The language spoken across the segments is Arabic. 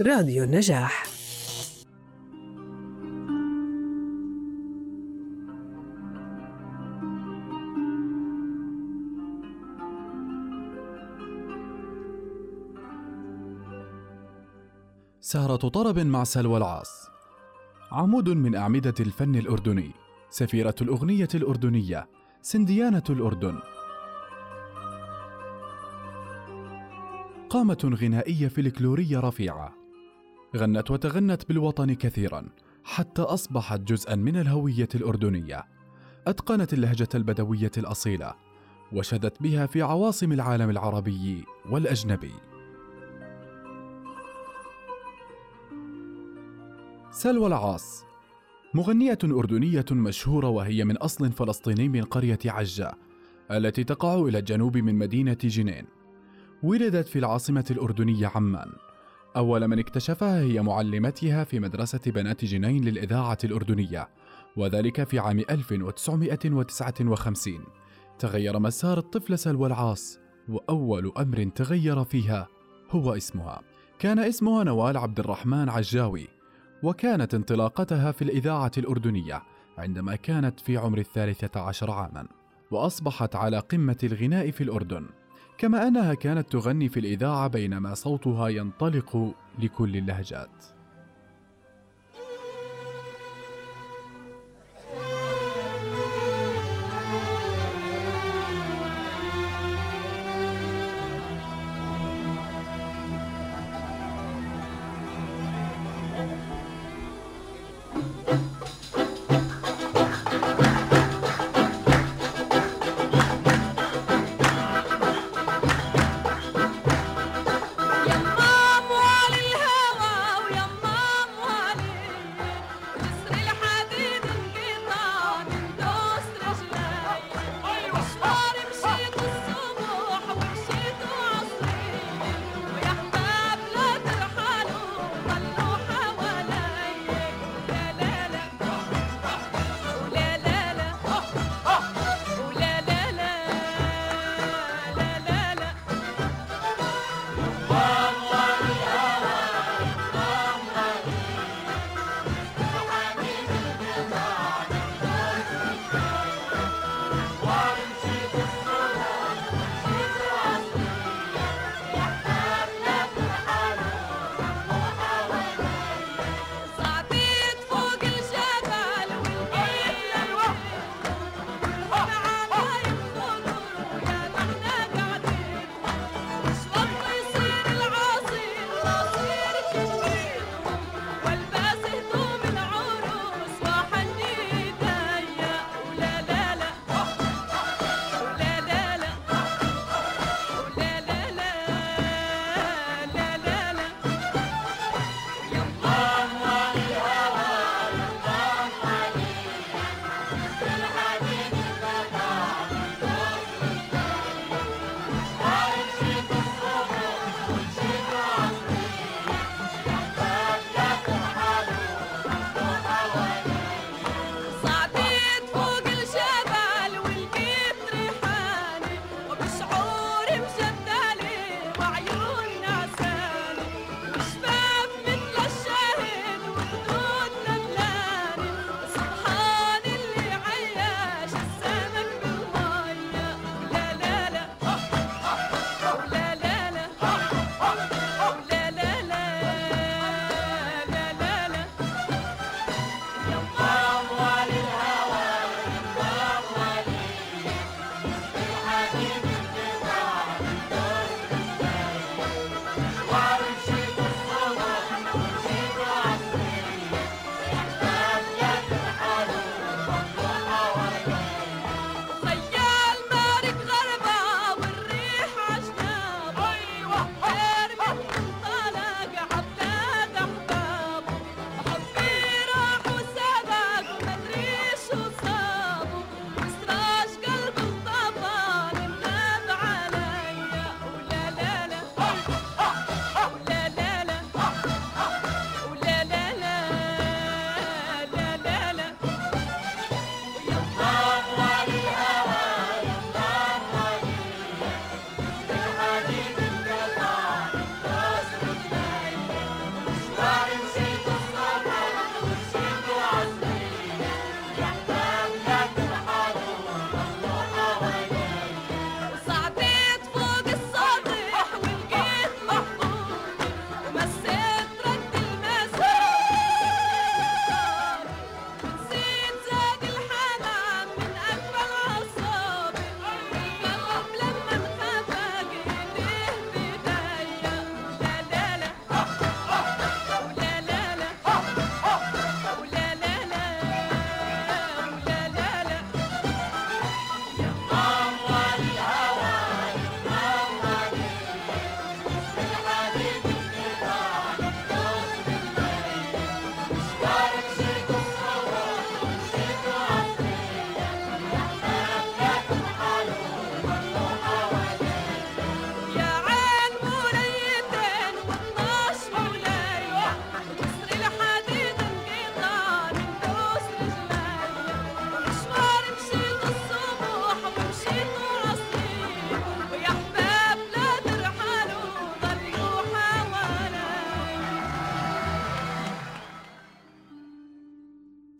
راديو النجاح. سهرة طرب مع سلوى العاص. عمود من أعمدة الفن الأردني. سفيرة الأغنية الأردنية سنديانة الأردن. قامة غنائية فلكلورية رفيعة. غنت وتغنت بالوطن كثيرا حتى أصبحت جزءا من الهوية الأردنية. أتقنت اللهجة البدوية الأصيلة وشدت بها في عواصم العالم العربي والأجنبي. سلوى العاص. مغنية أردنية مشهورة وهي من أصل فلسطيني من قرية عجة التي تقع إلى الجنوب من مدينة جنين. ولدت في العاصمة الأردنية عمان. أول من اكتشفها هي معلمتها في مدرسة بنات جنين للإذاعة الأردنية وذلك في عام 1959 تغير مسار الطفلة سلوى العاص وأول أمر تغير فيها هو اسمها. كان اسمها نوال عبد الرحمن عجاوي وكانت انطلاقتها في الإذاعة الأردنية عندما كانت في عمر الثالثة عشر عاما وأصبحت على قمة الغناء في الأردن. كما أنها كانت تغني في الإذاعة بينما صوتها ينطلق لكل اللهجات.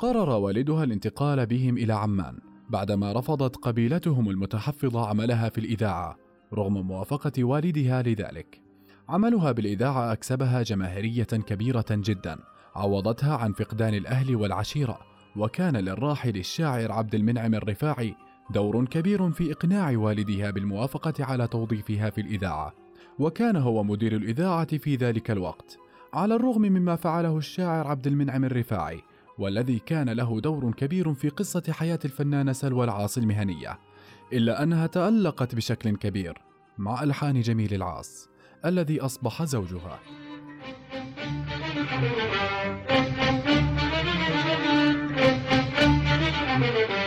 قرر والدها الانتقال بهم إلى عمان بعدما رفضت قبيلتهم المتحفظة عملها في الإذاعة رغم موافقة والدها لذلك. عملها بالإذاعة أكسبها جماهيرية كبيرة جدا، عوضتها عن فقدان الأهل والعشيرة، وكان للراحل الشاعر عبد المنعم الرفاعي دور كبير في إقناع والدها بالموافقة على توظيفها في الإذاعة، وكان هو مدير الإذاعة في ذلك الوقت، على الرغم مما فعله الشاعر عبد المنعم الرفاعي، والذي كان له دور كبير في قصة حياة الفنانة سلوى العاص المهنية، إلا أنها تألقت بشكل كبير مع ألحان جميل العاص الذي أصبح زوجها. وش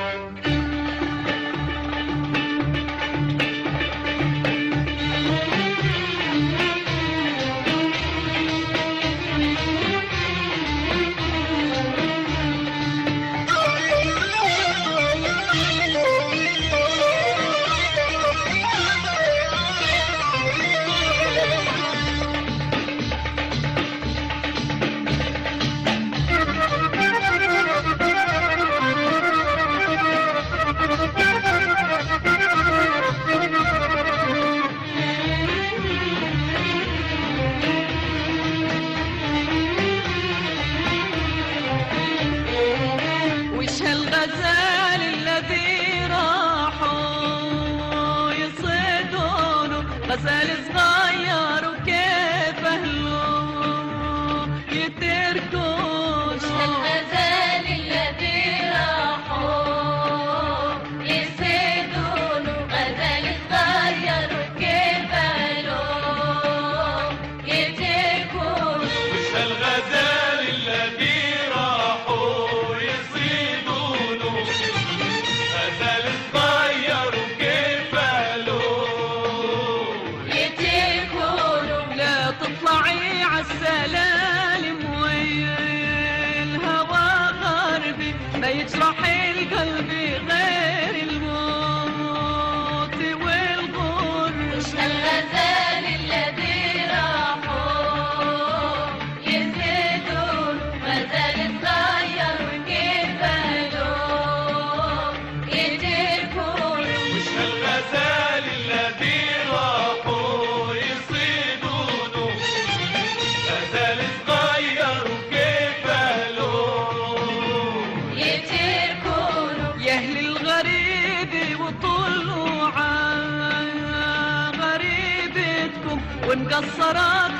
ومقصرات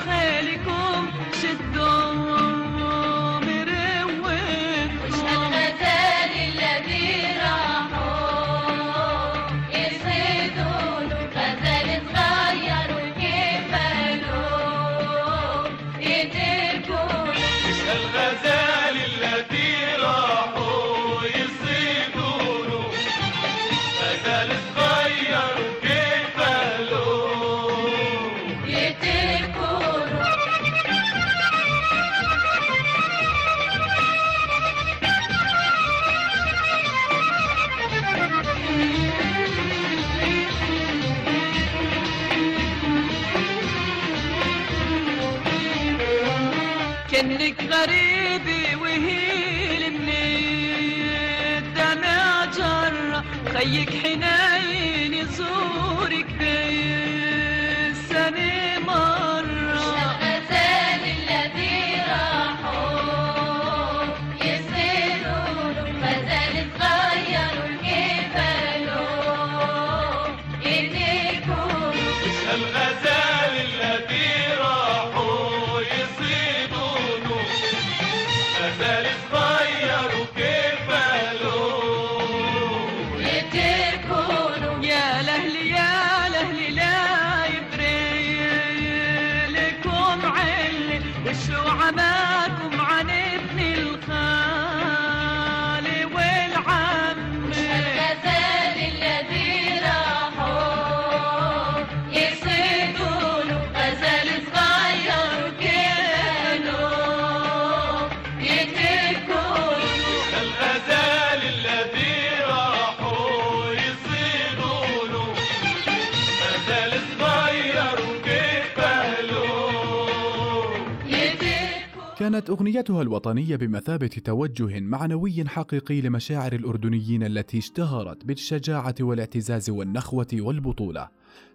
كانت أغنيتها الوطنية بمثابة توجه معنوي حقيقي لمشاعر الأردنيين التي اشتهرت بالشجاعة والاعتزاز والنخوة والبطولة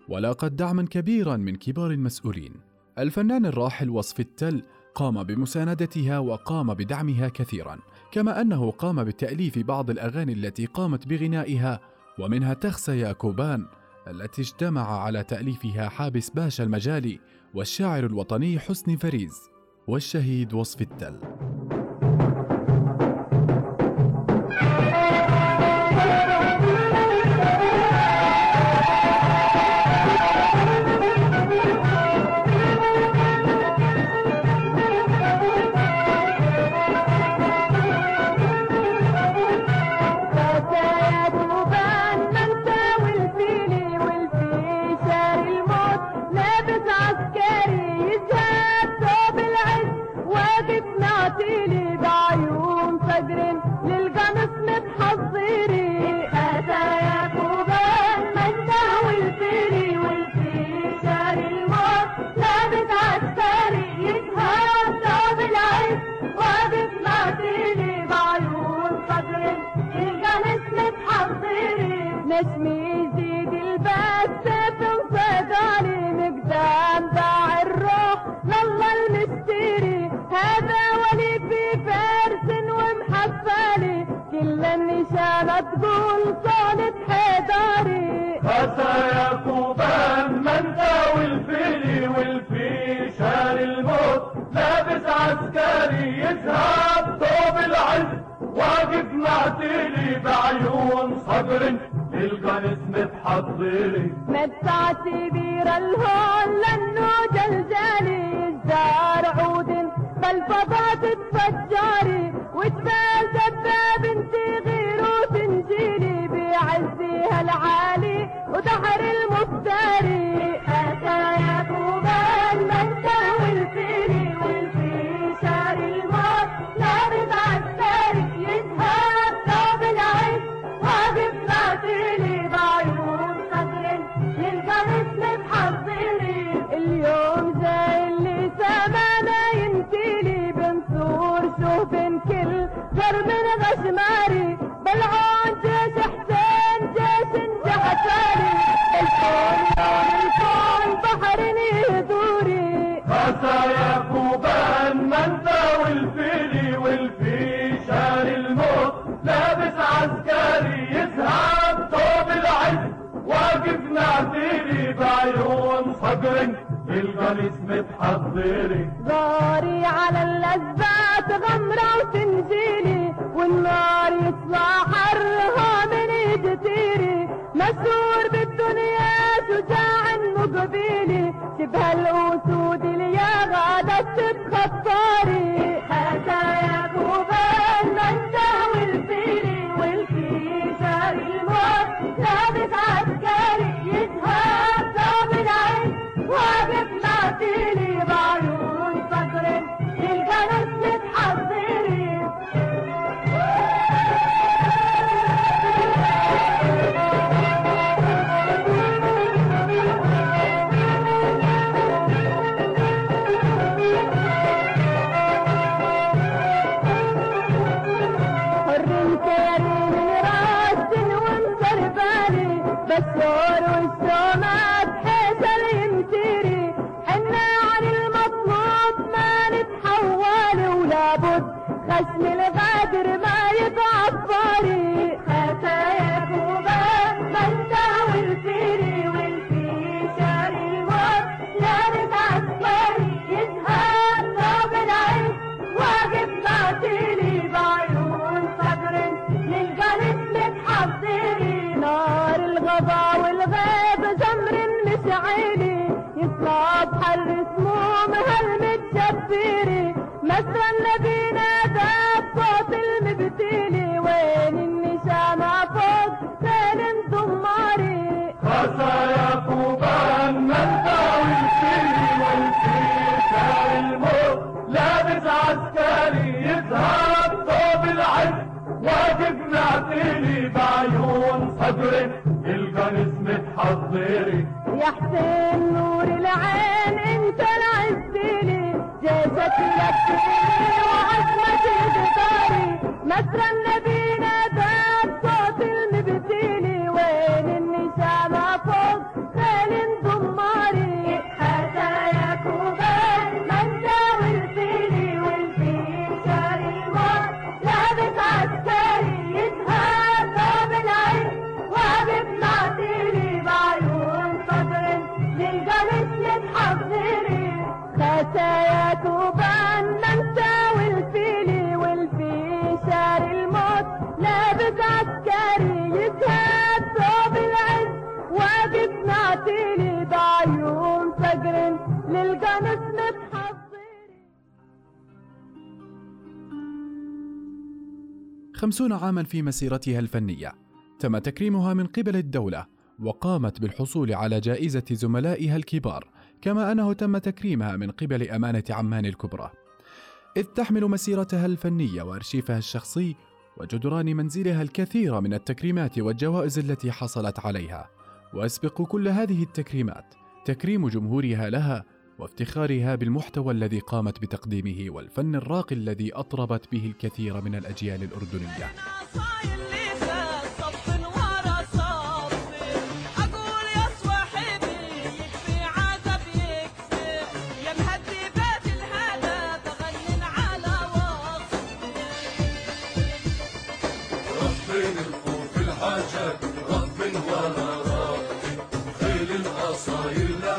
ولاقت دعما كبيرا من كبار المسؤولين. الفنان الراحل وصف التل قام بمساندتها وقام بدعمها كثيرا كما أنه قام بتأليف بعض الأغاني التي قامت بغنائها ومنها تخسى يا كوبان التي اجتمع على تأليفها حابس باشا المجالي والشاعر الوطني حسني فريز. والشهيد وصف التل. نشمي يزيد البس تنصدعني مقدام باع الروح لله المشتري هذا ولي في فارس ومحفلي. كل النشانة تقول صونة حيداري خسى يا كوبان ما والفيلي والفي شال الموت. لابس عسكري يذهب ثوب العز. واقف معتلي بعيون صبر للقنص متحضري مدفعتي بير الهون لأنه جلجالي الزار عود بالفضاء تتفجري وجبال دباب انتي غير وتنجيلي بعزيها العالي ودحر المفتري. بعيون صبر القميص और صدري الجنس متحضري يا حسين نور العين انت العزلي جازت لك وعزمة جداري مسرا خمسون عاما في مسيرتها الفنية. تم تكريمها من قبل الدولة وقامت بالحصول على جائزة زملائها الكبار كما أنه تم تكريمها من قبل أمانة عمان الكبرى. إذ تحمل مسيرتها الفنية وأرشيفها الشخصي وجدران منزلها الكثير من التكريمات والجوائز التي حصلت عليها. وأسبق كل هذه التكريمات تكريم جمهورها لها وافتخارها بالمحتوى الذي قامت بتقديمه والفن الراقي الذي اطربت به الكثير من الاجيال الاردنيه رب ولا راقي خيل الاصايل لا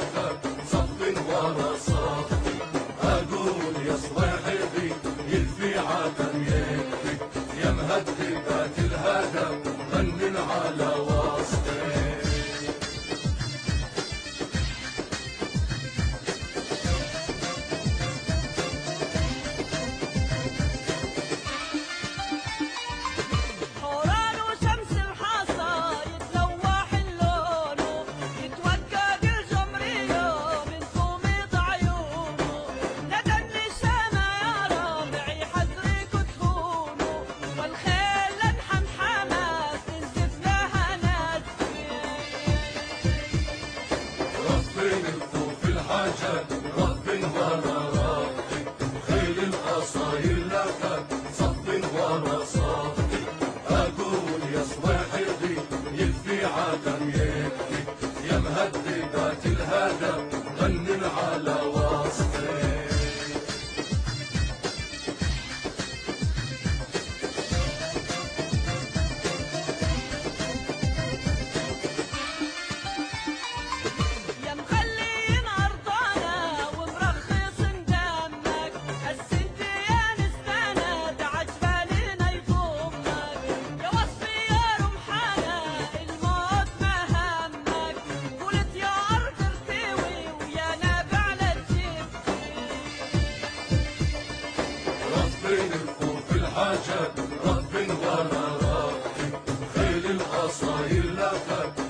soy love fuerza.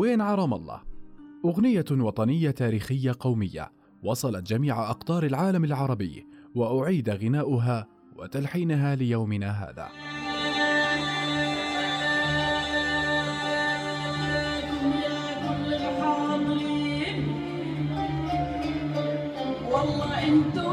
وين على رام الله؟ أغنية وطنية تاريخية قومية وصلت جميع أقطار العالم العربي وأعيد غناؤها وتلحينها ليومنا هذا. والله انتو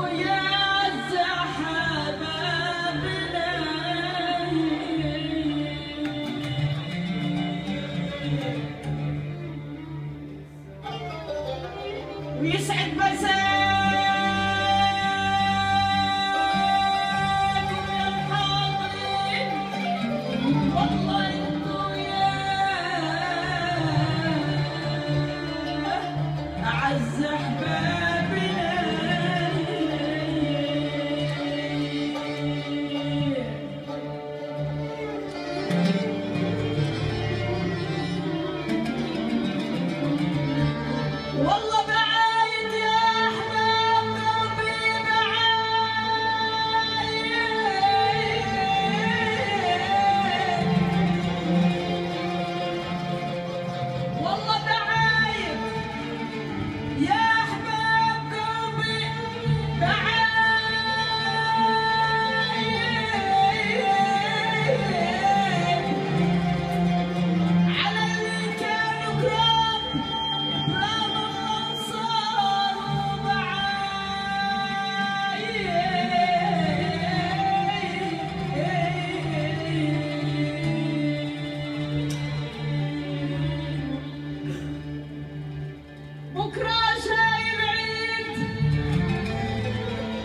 بكرة جاي بعيد.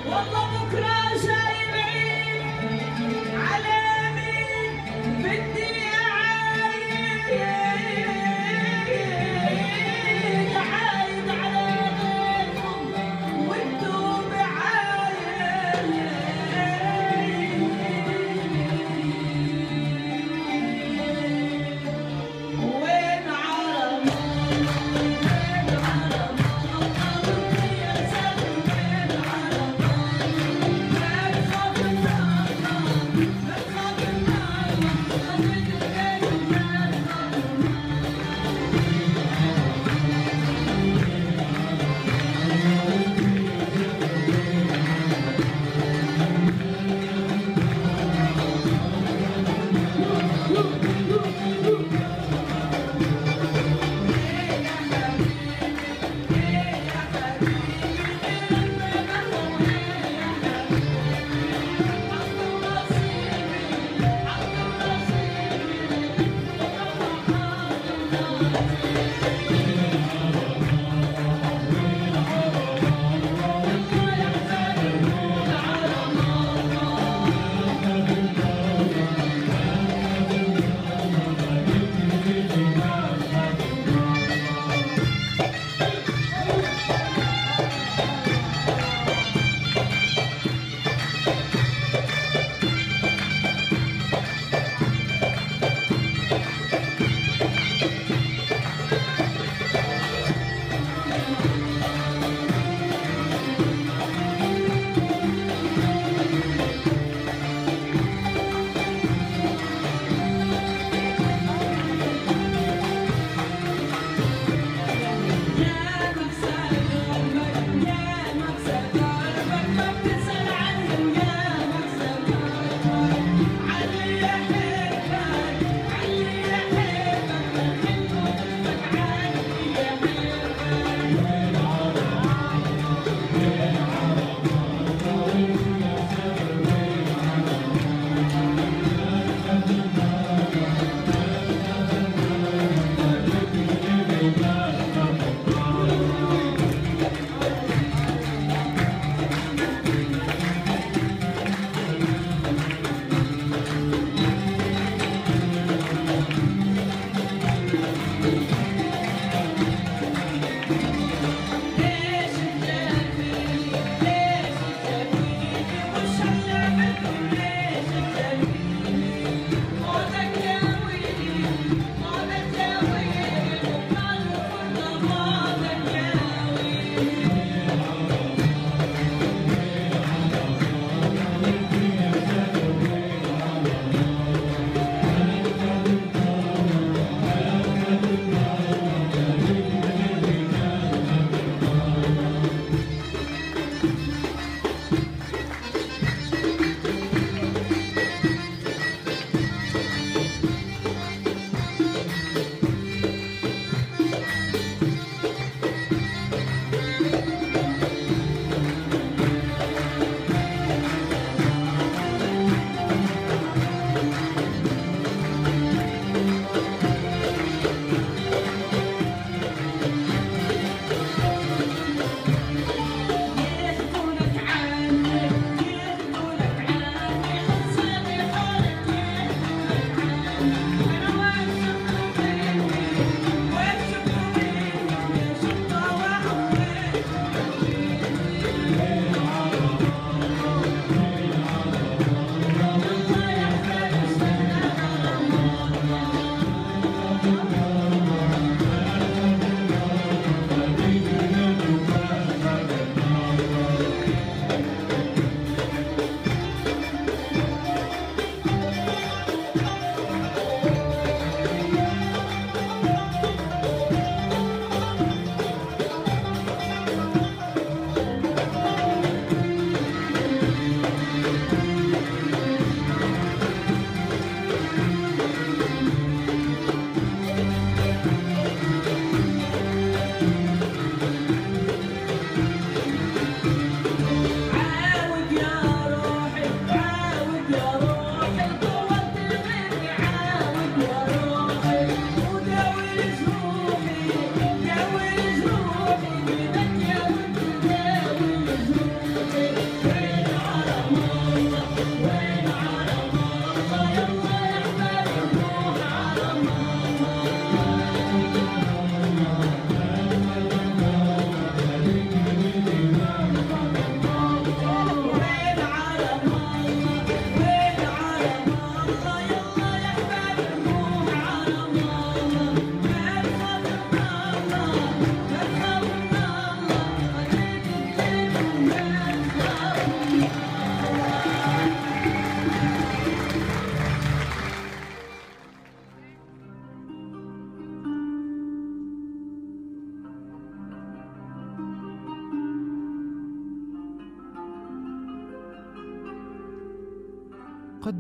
والله بكرة جاي بعيد. علينا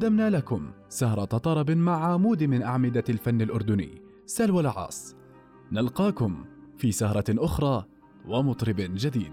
قدمنا لكم سهرة طرب مع عمود من أعمدة الفن الأردني سلوى العاص. نلقاكم في سهرة أخرى ومطرب جديد.